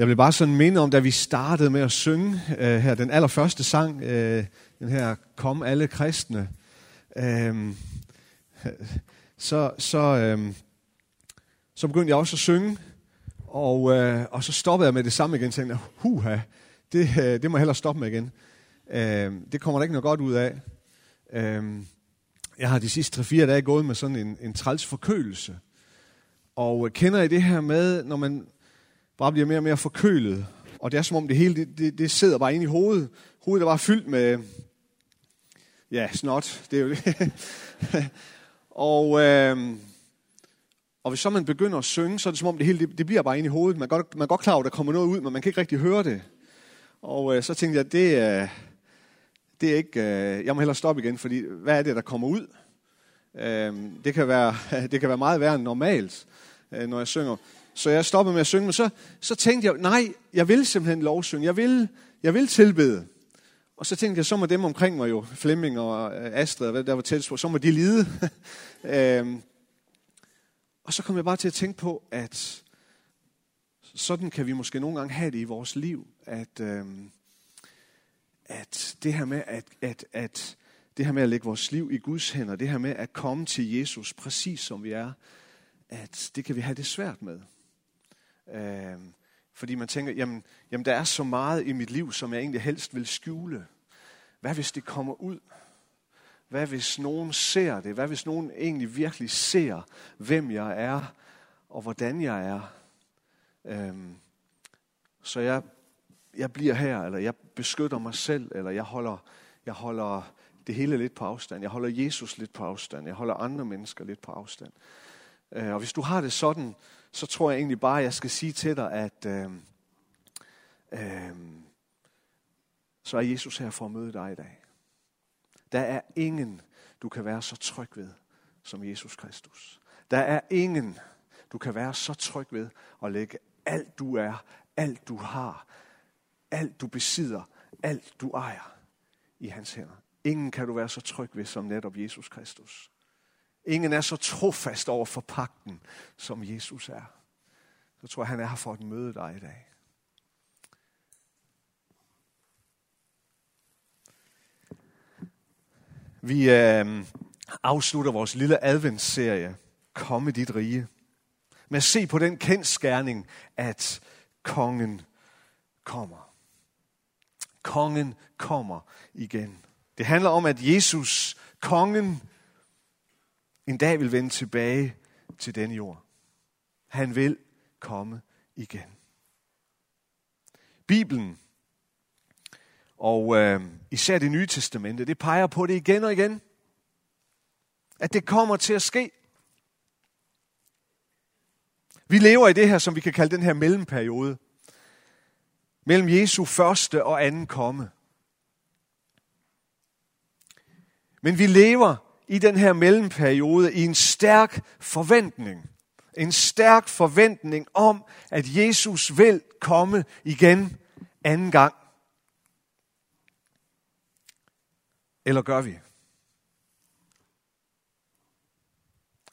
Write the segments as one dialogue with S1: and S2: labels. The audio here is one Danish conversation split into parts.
S1: Jeg vil bare sådan minde om, da vi startede med at synge øh, her, den allerførste sang, øh, den her Kom alle kristne, øh, så, så, øh, så begyndte jeg også at synge, og, øh, og så stoppede jeg med det samme igen, og tænkte, huha, det, øh, det må jeg hellere stoppe med igen. Øh, det kommer der ikke noget godt ud af. Øh, jeg har de sidste 3-4 dage gået med sådan en, en træls forkølelse. Og øh, kender I det her med, når man bare bliver mere og mere forkølet, og det er som om det hele, det, det, det sidder bare inde i hovedet. Hovedet er bare fyldt med, ja, snot, det er jo det. og, øh, og hvis så man begynder at synge, så er det som om det hele, det, det bliver bare inde i hovedet. Man er, godt, man er godt klar over, at der kommer noget ud, men man kan ikke rigtig høre det. Og øh, så tænkte jeg, det, øh, det er ikke, øh, jeg må hellere stoppe igen, fordi hvad er det, der kommer ud? Øh, det, kan være, det kan være meget værre end normalt, øh, når jeg synger. Så jeg stoppede med at synge, men så, så tænkte jeg, nej, jeg vil simpelthen lovsynge. Jeg vil, jeg vil tilbede. Og så tænkte jeg, så må dem omkring mig jo, Flemming og øh, Astrid, og hvad der var tæt på, så må de lide. øhm, og så kom jeg bare til at tænke på, at sådan kan vi måske nogle gange have det i vores liv, at, øhm, at det her med at, at, at det her med at lægge vores liv i Guds hænder, det her med at komme til Jesus præcis som vi er, at det kan vi have det svært med. Øh, fordi man tænker, jamen, jamen der er så meget i mit liv, som jeg egentlig helst vil skjule. Hvad hvis det kommer ud? Hvad hvis nogen ser det? Hvad hvis nogen egentlig virkelig ser, hvem jeg er, og hvordan jeg er? Øhm, så jeg, jeg bliver her, eller jeg beskytter mig selv, eller jeg holder, jeg holder det hele lidt på afstand. Jeg holder Jesus lidt på afstand. Jeg holder andre mennesker lidt på afstand. Øh, og hvis du har det sådan, så tror jeg egentlig bare, at jeg skal sige til dig, at øh, øh, så er Jesus her for at møde dig i dag. Der er ingen, du kan være så tryg ved, som Jesus Kristus. Der er ingen, du kan være så tryg ved at lægge alt du er, alt du har, alt du besidder, alt du ejer i hans hænder. Ingen kan du være så tryg ved som netop Jesus Kristus. Ingen er så trofast over for pakten, som Jesus er. Så tror jeg, han er her for at møde dig i dag. Vi øh, afslutter vores lille adventsserie, Kom i dit rige, med at se på den kendskærning, at kongen kommer. Kongen kommer igen. Det handler om, at Jesus, kongen, en dag vil vende tilbage til den jord. Han vil komme igen. Bibelen, og øh, især det nye testamente, det peger på det igen og igen. At det kommer til at ske. Vi lever i det her, som vi kan kalde den her mellemperiode. Mellem Jesu første og anden komme. Men vi lever i den her mellemperiode i en stærk forventning. En stærk forventning om, at Jesus vil komme igen anden gang. Eller gør vi?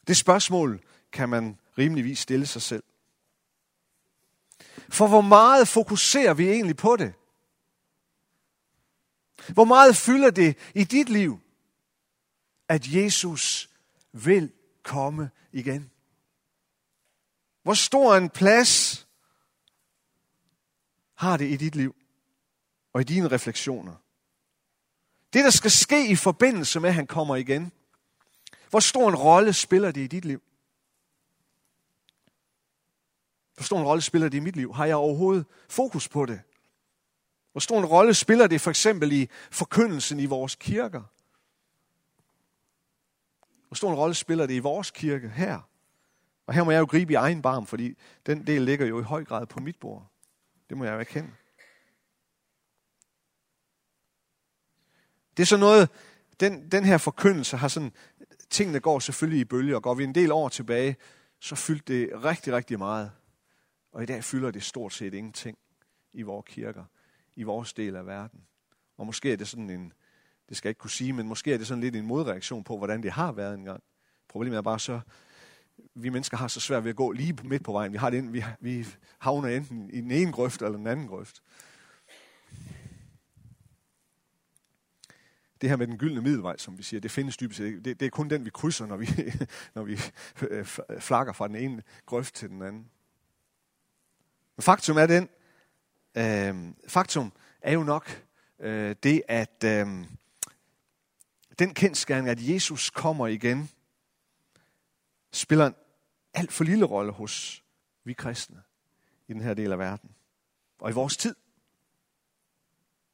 S1: Det spørgsmål kan man rimeligvis stille sig selv. For hvor meget fokuserer vi egentlig på det? Hvor meget fylder det i dit liv? At Jesus vil komme igen. Hvor stor en plads har det i dit liv og i dine refleksioner? Det, der skal ske i forbindelse med, at han kommer igen. Hvor stor en rolle spiller det i dit liv? Hvor stor en rolle spiller det i mit liv? Har jeg overhovedet fokus på det? Hvor stor en rolle spiller det for eksempel i forkyndelsen i vores kirker? Hvor stor en rolle spiller det i vores kirke her? Og her må jeg jo gribe i egen barm, fordi den del ligger jo i høj grad på mit bord. Det må jeg jo erkende. Det er så noget, den, den her forkyndelse har sådan, tingene går selvfølgelig i bølger. Går vi en del år tilbage, så fyldte det rigtig, rigtig meget. Og i dag fylder det stort set ingenting i vores kirker, i vores del af verden. Og måske er det sådan en, det skal jeg ikke kunne sige, men måske er det sådan lidt en modreaktion på, hvordan det har været engang. Problemet er bare så, vi mennesker har så svært ved at gå lige midt på vejen. Vi, har det ind, vi, vi havner enten i den ene grøft eller den anden grøft. Det her med den gyldne middelvej, som vi siger, det findes dybest set Det, det er kun den, vi krydser, når vi, når vi flakker fra den ene grøft til den anden. Men faktum er den, øh, faktum er jo nok øh, det, at øh, den kendskærning, at Jesus kommer igen, spiller en alt for lille rolle hos vi kristne i den her del af verden. Og i vores tid.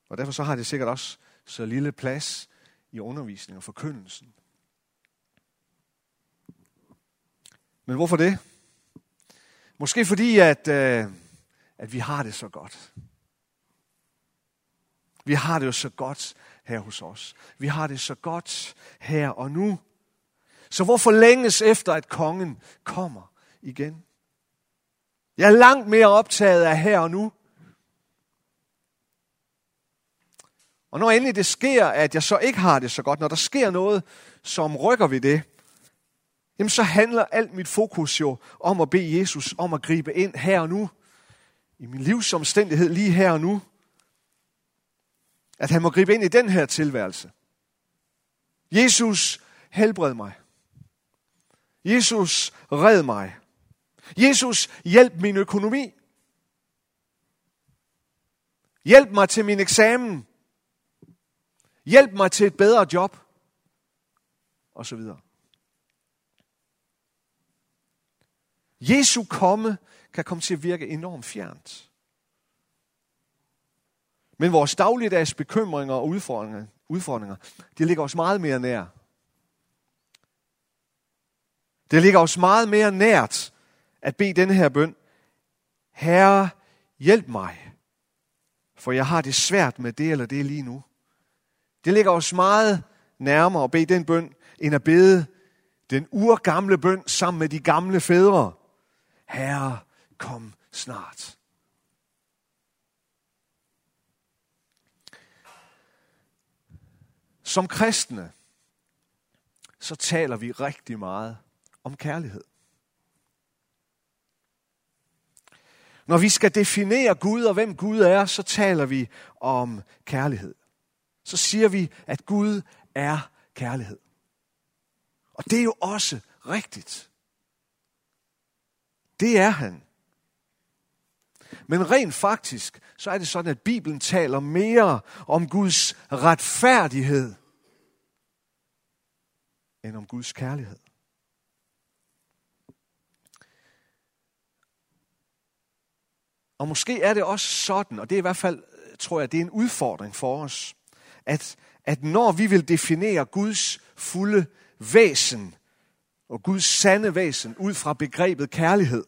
S1: Og derfor så har det sikkert også så lille plads i undervisningen og forkyndelsen. Men hvorfor det? Måske fordi, at, øh, at vi har det så godt. Vi har det jo så godt her hos os. Vi har det så godt her og nu. Så hvorfor længes efter, at kongen kommer igen? Jeg er langt mere optaget af her og nu. Og når endelig det sker, at jeg så ikke har det så godt, når der sker noget, som rykker ved det, jamen så handler alt mit fokus jo om at bede Jesus om at gribe ind her og nu, i min livsomstændighed lige her og nu. At han må gribe ind i den her tilværelse. Jesus, helbred mig. Jesus, red mig. Jesus, hjælp min økonomi. Hjælp mig til min eksamen. Hjælp mig til et bedre job. Og så videre. Jesu komme kan komme til at virke enormt fjernt. Men vores dagligdags bekymringer og udfordringer, udfordringer det ligger os meget mere nær. Det ligger os meget mere nært at bede denne her bøn. Herre, hjælp mig, for jeg har det svært med det eller det lige nu. Det ligger os meget nærmere at bede den bøn, end at bede den urgamle bøn sammen med de gamle fædre. Herre, kom snart. Som kristne, så taler vi rigtig meget om kærlighed. Når vi skal definere Gud og hvem Gud er, så taler vi om kærlighed. Så siger vi, at Gud er kærlighed. Og det er jo også rigtigt. Det er han. Men rent faktisk, så er det sådan, at Bibelen taler mere om Guds retfærdighed, end om Guds kærlighed. Og måske er det også sådan, og det er i hvert fald, tror jeg, det er en udfordring for os, at, at når vi vil definere Guds fulde væsen, og Guds sande væsen, ud fra begrebet kærlighed,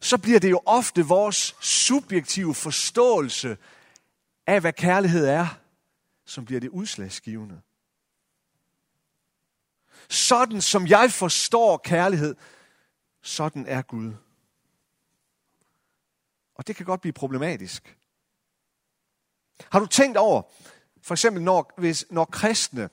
S1: så bliver det jo ofte vores subjektive forståelse af, hvad kærlighed er, som bliver det udslagsgivende. Sådan som jeg forstår kærlighed, sådan er Gud. Og det kan godt blive problematisk. Har du tænkt over, for eksempel når, hvis, når kristne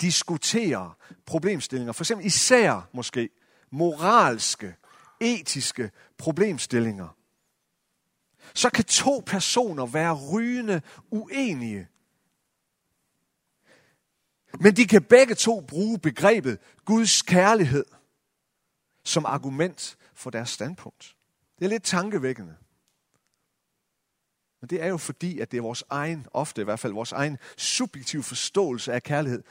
S1: diskuterer problemstillinger, for eksempel især måske moralske, etiske problemstillinger, så kan to personer være rygende uenige. Men de kan begge to bruge begrebet Guds kærlighed som argument for deres standpunkt. Det er lidt tankevækkende. Men det er jo fordi, at det er vores egen, ofte i hvert fald vores egen subjektive forståelse af kærlighed,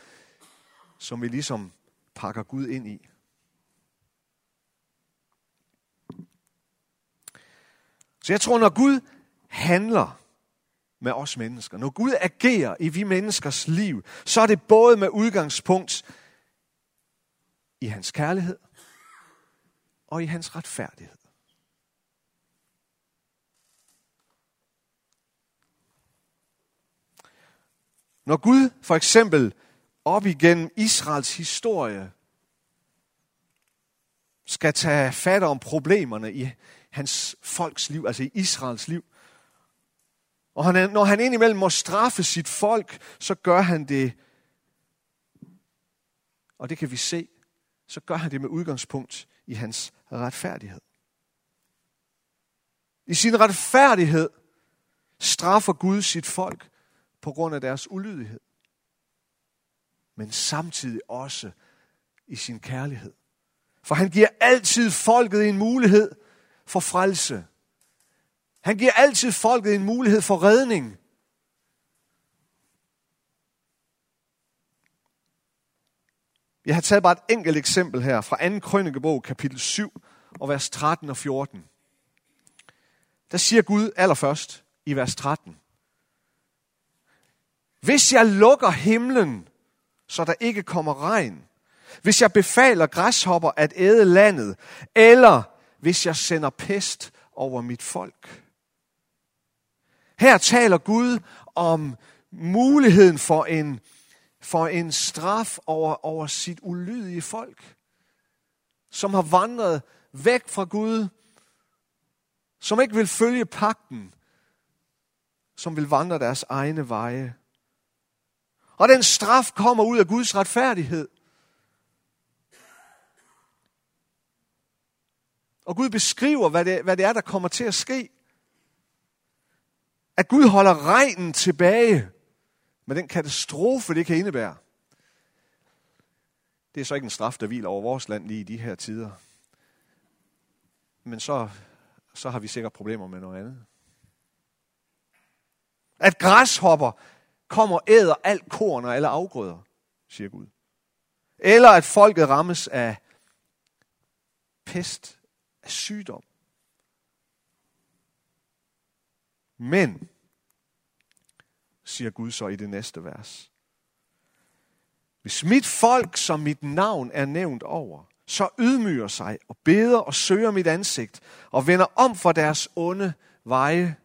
S1: som vi ligesom pakker Gud ind i. Så jeg tror, når Gud handler med os mennesker, når Gud agerer i vi menneskers liv, så er det både med udgangspunkt i hans kærlighed og i hans retfærdighed. Når Gud for eksempel op igennem Israels historie skal tage fat om problemerne i hans folks liv, altså i Israels liv, og han, når han indimellem må straffe sit folk, så gør han det, og det kan vi se, så gør han det med udgangspunkt i hans retfærdighed. I sin retfærdighed straffer Gud sit folk på grund af deres ulydighed. Men samtidig også i sin kærlighed. For han giver altid folket en mulighed for frelse. Han giver altid folket en mulighed for redning. Jeg har taget bare et enkelt eksempel her fra 2. Krønikebog, kapitel 7, og vers 13 og 14. Der siger Gud allerførst i vers 13. Hvis jeg lukker himlen, så der ikke kommer regn, hvis jeg befaler græshopper at æde landet, eller hvis jeg sender pest over mit folk. Her taler Gud om muligheden for en, for en straf over, over sit ulydige folk, som har vandret væk fra Gud, som ikke vil følge pakten, som vil vandre deres egne veje. Og den straf kommer ud af Guds retfærdighed. Og Gud beskriver, hvad det, hvad det er, der kommer til at ske. At Gud holder regnen tilbage med den katastrofe, det kan indebære. Det er så ikke en straf, der hviler over vores land lige i de her tider. Men så, så har vi sikkert problemer med noget andet. At græshopper kommer og æder alt korn og alle afgrøder, siger Gud. Eller at folket rammes af pest, af sygdom. Men, siger Gud så i det næste vers, hvis mit folk, som mit navn er nævnt over, så ydmyger sig og beder og søger mit ansigt og vender om for deres onde veje,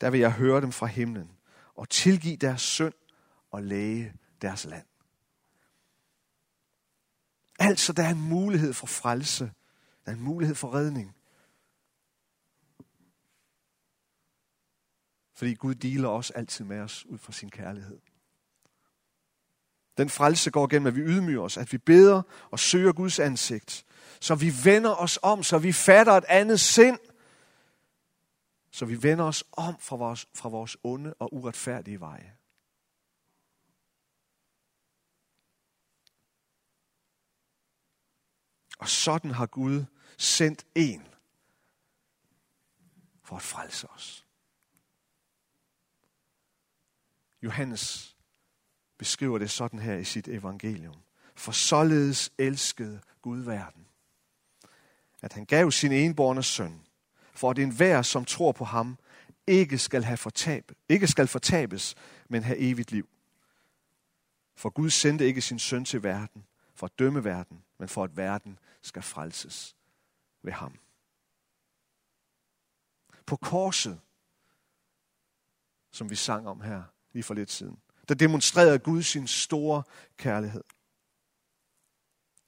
S1: der vil jeg høre dem fra himlen og tilgive deres synd og læge deres land. Altså, der er en mulighed for frelse. Der er en mulighed for redning. Fordi Gud dealer også altid med os ud fra sin kærlighed. Den frelse går gennem, at vi ydmyger os, at vi beder og søger Guds ansigt. Så vi vender os om, så vi fatter et andet sind. Så vi vender os om fra vores, fra vores onde og uretfærdige veje. Og sådan har Gud sendt en for at frelse os. Johannes beskriver det sådan her i sit evangelium. For således elskede Gud verden, at han gav sin enborne søn, for at enhver, som tror på ham, ikke skal, have fortab, ikke skal fortabes, men have evigt liv. For Gud sendte ikke sin søn til verden for at dømme verden, men for at verden skal frelses ved ham. På korset, som vi sang om her lige for lidt siden, der demonstrerede Gud sin store kærlighed.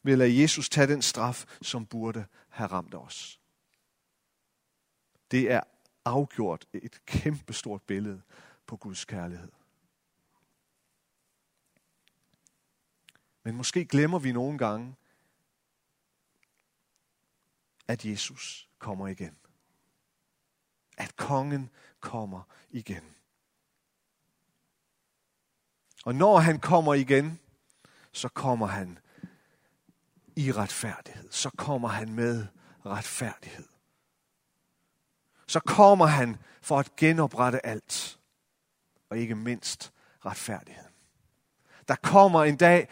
S1: Ved at lade Jesus tage den straf, som burde have ramt os. Det er afgjort et kæmpestort billede på Guds kærlighed. Men måske glemmer vi nogle gange, at Jesus kommer igen. At kongen kommer igen. Og når han kommer igen, så kommer han i retfærdighed. Så kommer han med retfærdighed. Så kommer han for at genoprette alt. Og ikke mindst retfærdigheden. Der kommer en dag,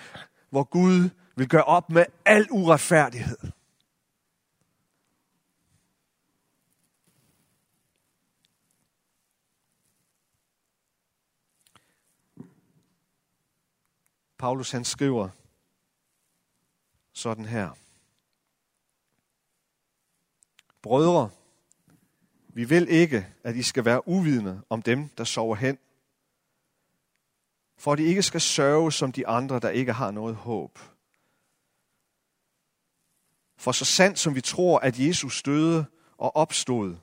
S1: hvor Gud vil gøre op med al uretfærdighed. Paulus han skriver sådan her. Brødre, vi vil ikke, at I skal være uvidende om dem, der sover hen, for at I ikke skal sørge som de andre, der ikke har noget håb. For så sandt som vi tror, at Jesus døde og opstod,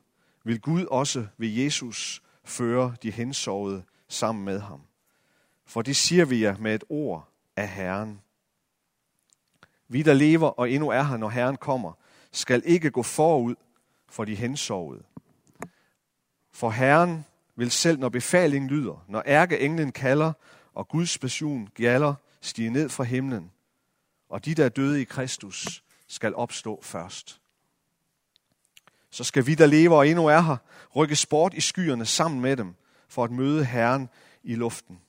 S1: vil Gud også ved Jesus føre de hensovede sammen med ham. For det siger vi jer med et ord af Herren. Vi, der lever og endnu er her, når Herren kommer, skal ikke gå forud for de hensovede. For Herren vil selv, når befalingen lyder, når ærkeenglen kalder, og Guds passion gjaller, stige ned fra himlen, og de, der er døde i Kristus, skal opstå først. Så skal vi, der lever og endnu er her, rykke sport i skyerne sammen med dem, for at møde Herren i luften.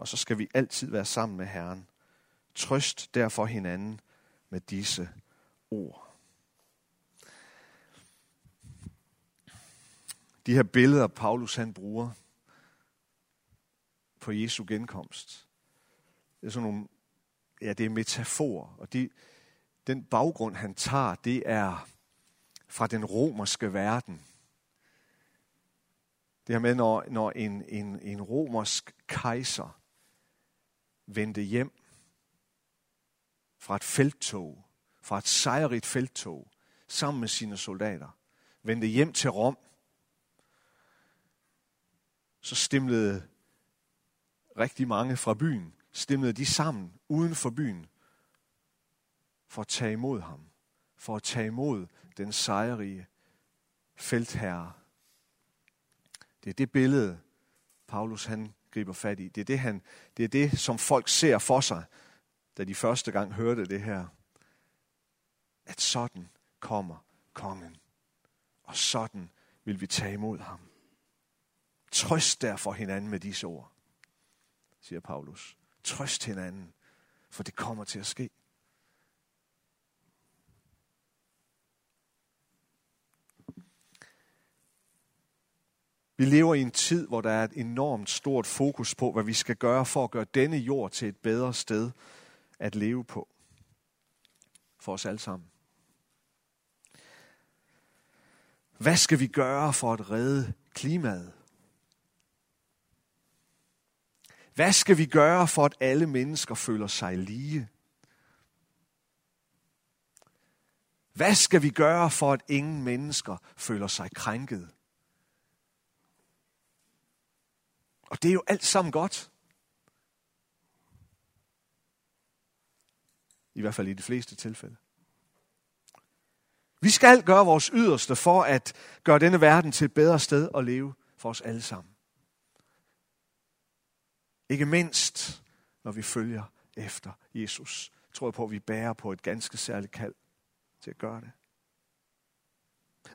S1: Og så skal vi altid være sammen med Herren. Trøst derfor hinanden med disse ord. De her billeder, Paulus han bruger på Jesu genkomst, det er sådan nogle, ja, det er metafor, og de, den baggrund, han tager, det er fra den romerske verden. Det her med, når, når en, en, en romersk kejser vendte hjem fra et felttog, fra et sejrigt felttog, sammen med sine soldater, vendte hjem til Rom, så stemlede rigtig mange fra byen, stemlede de sammen uden for byen, for at tage imod ham, for at tage imod den sejrige feltherre. Det er det billede, Paulus han griber fat i. Det er det, han, det er det, som folk ser for sig, da de første gang hørte det her. At sådan kommer kongen. Og sådan vil vi tage imod ham. Trøst derfor hinanden med disse ord, siger Paulus. Trøst hinanden, for det kommer til at ske. Vi lever i en tid, hvor der er et enormt stort fokus på, hvad vi skal gøre for at gøre denne jord til et bedre sted at leve på. For os alle sammen. Hvad skal vi gøre for at redde klimaet? Hvad skal vi gøre for, at alle mennesker føler sig lige? Hvad skal vi gøre for, at ingen mennesker føler sig krænket? Og det er jo alt sammen godt. I hvert fald i de fleste tilfælde. Vi skal gøre vores yderste for at gøre denne verden til et bedre sted at leve for os alle sammen. Ikke mindst, når vi følger efter Jesus. Tror jeg på, at vi bærer på et ganske særligt kald til at gøre det.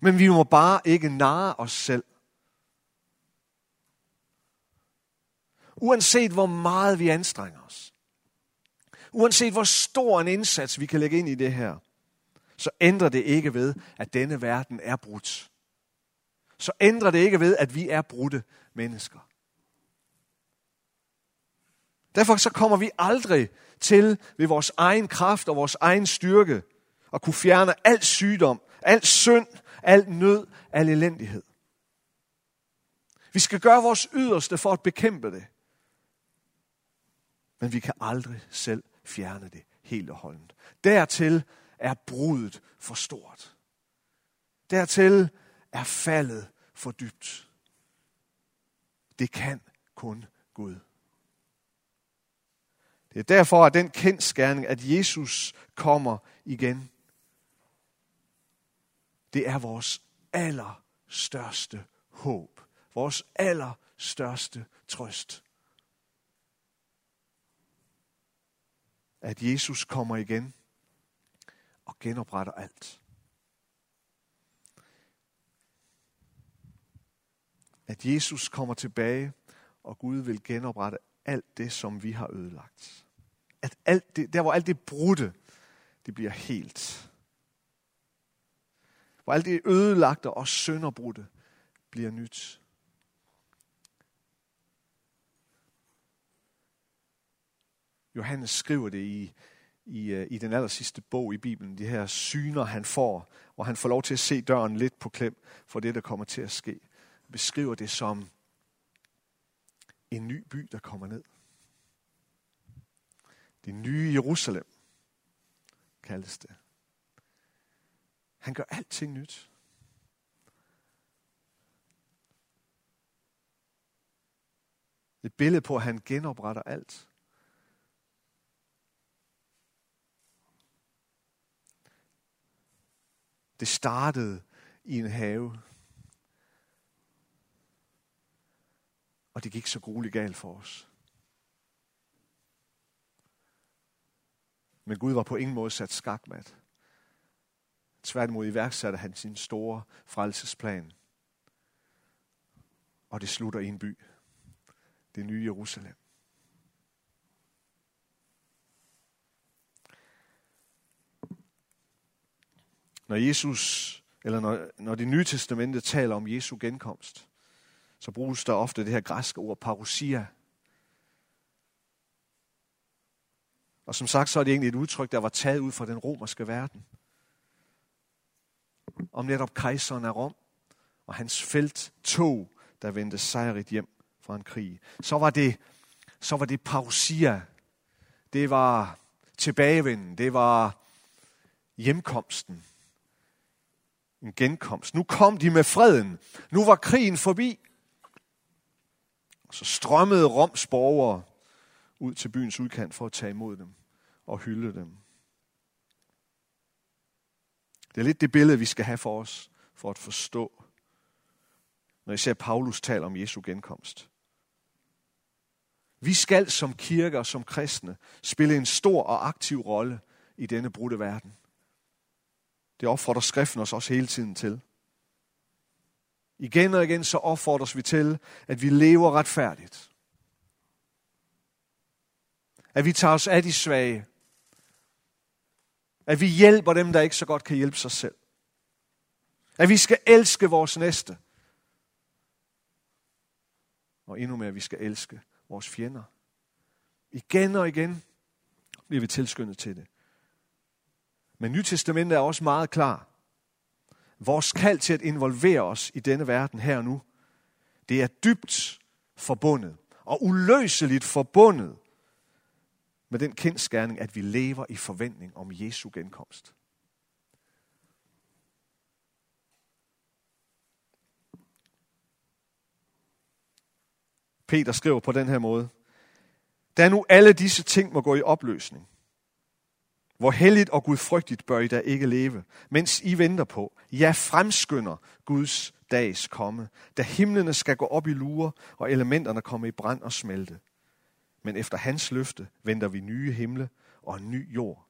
S1: Men vi må bare ikke narre os selv. Uanset hvor meget vi anstrenger os. Uanset hvor stor en indsats vi kan lægge ind i det her. Så ændrer det ikke ved, at denne verden er brudt. Så ændrer det ikke ved, at vi er brudte mennesker. Derfor så kommer vi aldrig til ved vores egen kraft og vores egen styrke at kunne fjerne al sygdom, al synd, al nød, al elendighed. Vi skal gøre vores yderste for at bekæmpe det. Men vi kan aldrig selv fjerne det helt og holdent. Dertil er brudet for stort. Dertil er faldet for dybt. Det kan kun Gud. Det er derfor, at den kendskærning, at Jesus kommer igen, det er vores allerstørste håb. Vores allerstørste trøst. At Jesus kommer igen og genopretter alt. At Jesus kommer tilbage, og Gud vil genoprette alt det, som vi har ødelagt at alt det, der hvor alt det brudte, det bliver helt. Hvor alt det ødelagte og sønderbrudte bliver nyt. Johannes skriver det i, i, øh, i den aller sidste bog i Bibelen, de her syner, han får, hvor han får lov til at se døren lidt på klem for det, der kommer til at ske. Han beskriver det som en ny by, der kommer ned. Det nye Jerusalem, kaldes det. Han gør alting nyt. Et billede på, at han genopretter alt. Det startede i en have. Og det gik så grueligt galt for os. Men Gud var på ingen måde sat skakmat. Tværtimod iværksatte han sin store frelsesplan. Og det slutter i en by. Det nye Jerusalem. Når Jesus, eller når, når det nye testamente taler om Jesu genkomst, så bruges der ofte det her græske ord parousia. Og som sagt, så er det egentlig et udtryk, der var taget ud fra den romerske verden. Om netop kejseren af Rom og hans felt tog, der vendte sejrigt hjem fra en krig. Så var det, så var det parousia. Det var tilbagevenden. Det var hjemkomsten en genkomst. Nu kom de med freden. Nu var krigen forbi. Så strømmede Roms borgere ud til byens udkant for at tage imod dem og hylde dem. Det er lidt det billede, vi skal have for os, for at forstå, når især Paulus tale om Jesu genkomst. Vi skal som kirke og som kristne spille en stor og aktiv rolle i denne brudte verden. Det opfordrer skriften os også hele tiden til. Igen og igen så opfordres vi til, at vi lever retfærdigt. At vi tager os af de svage. At vi hjælper dem, der ikke så godt kan hjælpe sig selv. At vi skal elske vores næste. Og endnu mere, at vi skal elske vores fjender. Igen og igen bliver vi tilskyndet til det. Men Nytestamentet er også meget klar. Vores kald til at involvere os i denne verden her og nu, det er dybt forbundet og uløseligt forbundet med den kendskærning, at vi lever i forventning om Jesu genkomst. Peter skriver på den her måde. Da nu alle disse ting må gå i opløsning, hvor helligt og gudfrygtigt bør I da ikke leve, mens I venter på, ja fremskynder Guds dags komme, da himlene skal gå op i lure, og elementerne komme i brand og smelte. Men efter hans løfte venter vi nye himle og en ny jord,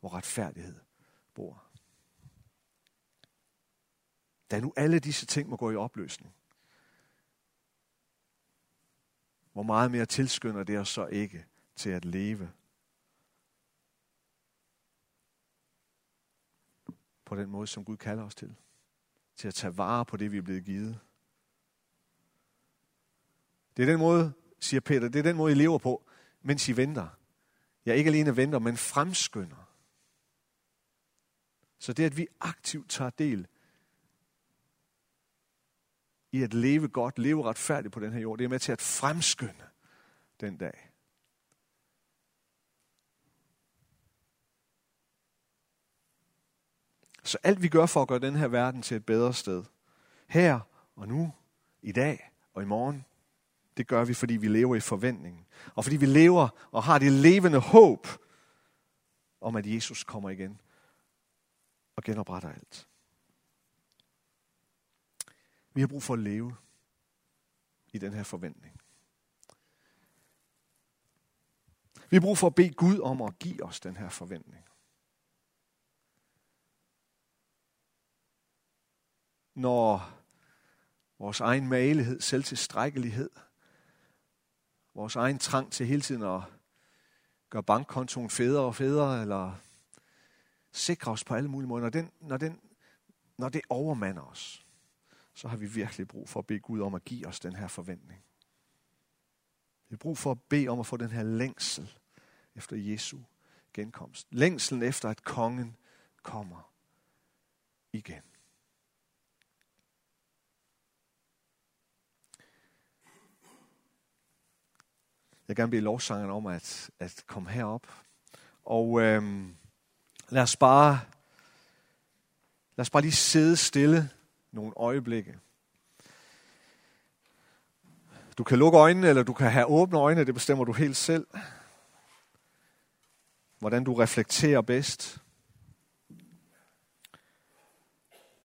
S1: hvor retfærdighed bor. Da nu alle disse ting må gå i opløsning, hvor meget mere tilskynder det os så ikke til at leve på den måde, som Gud kalder os til. Til at tage vare på det, vi er blevet givet. Det er den måde, siger Peter, det er den måde, I lever på, mens I venter. Jeg ikke alene venter, men fremskynder. Så det, at vi aktivt tager del i at leve godt, leve retfærdigt på den her jord, det er med til at fremskynde den dag. Så alt vi gør for at gøre den her verden til et bedre sted, her og nu, i dag og i morgen, det gør vi, fordi vi lever i forventningen. Og fordi vi lever og har det levende håb om, at Jesus kommer igen og genopretter alt. Vi har brug for at leve i den her forventning. Vi har brug for at bede Gud om at give os den her forventning. Når vores egen malighed, selvtilstrækkelighed, vores egen trang til hele tiden at gøre bankkontoen federe og federe, eller sikre os på alle mulige måder, når, den, når, den, når det overmander os, så har vi virkelig brug for at bede Gud om at give os den her forventning. Vi har brug for at bede om at få den her længsel efter Jesu genkomst. Længselen efter, at kongen kommer igen. Jeg vil gerne bede lovsangeren om at, at komme herop. Og øh, lad os bare lad os bare lige sidde stille nogle øjeblikke. Du kan lukke øjnene, eller du kan have åbne øjne, det bestemmer du helt selv. Hvordan du reflekterer bedst.